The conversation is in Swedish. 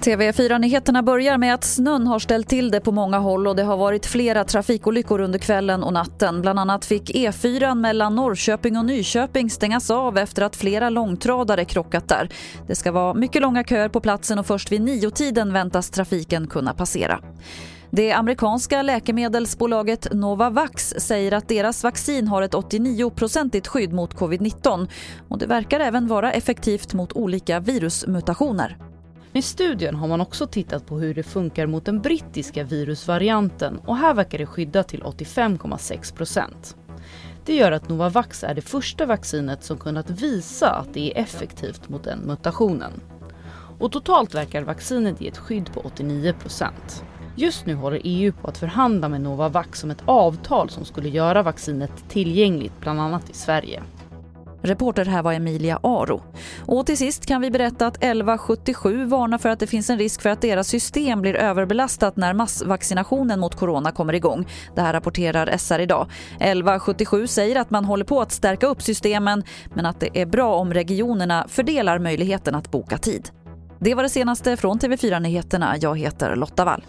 TV4-nyheterna börjar med att snön har ställt till det på många håll och det har varit flera trafikolyckor under kvällen och natten. Bland annat fick E4 mellan Norrköping och Nyköping stängas av efter att flera långtradare krockat där. Det ska vara mycket långa köer på platsen och först vid niotiden väntas trafiken kunna passera. Det amerikanska läkemedelsbolaget Novavax säger att deras vaccin har ett 89-procentigt skydd mot covid-19 och det verkar även vara effektivt mot olika virusmutationer. I studien har man också tittat på hur det funkar mot den brittiska virusvarianten och här verkar det skydda till 85,6 procent. Det gör att Novavax är det första vaccinet som kunnat visa att det är effektivt mot den mutationen. Och totalt verkar vaccinet ge ett skydd på 89 procent. Just nu håller EU på att förhandla med Novavax om ett avtal som skulle göra vaccinet tillgängligt bland annat i Sverige. Reporter här var Emilia Aro. Och till sist kan vi berätta att 1177 varnar för att det finns en risk för att deras system blir överbelastat när massvaccinationen mot corona kommer igång. Det här rapporterar SR idag. 1177 säger att man håller på att stärka upp systemen men att det är bra om regionerna fördelar möjligheten att boka tid. Det var det senaste från TV4 Nyheterna. Jag heter Lotta Wall.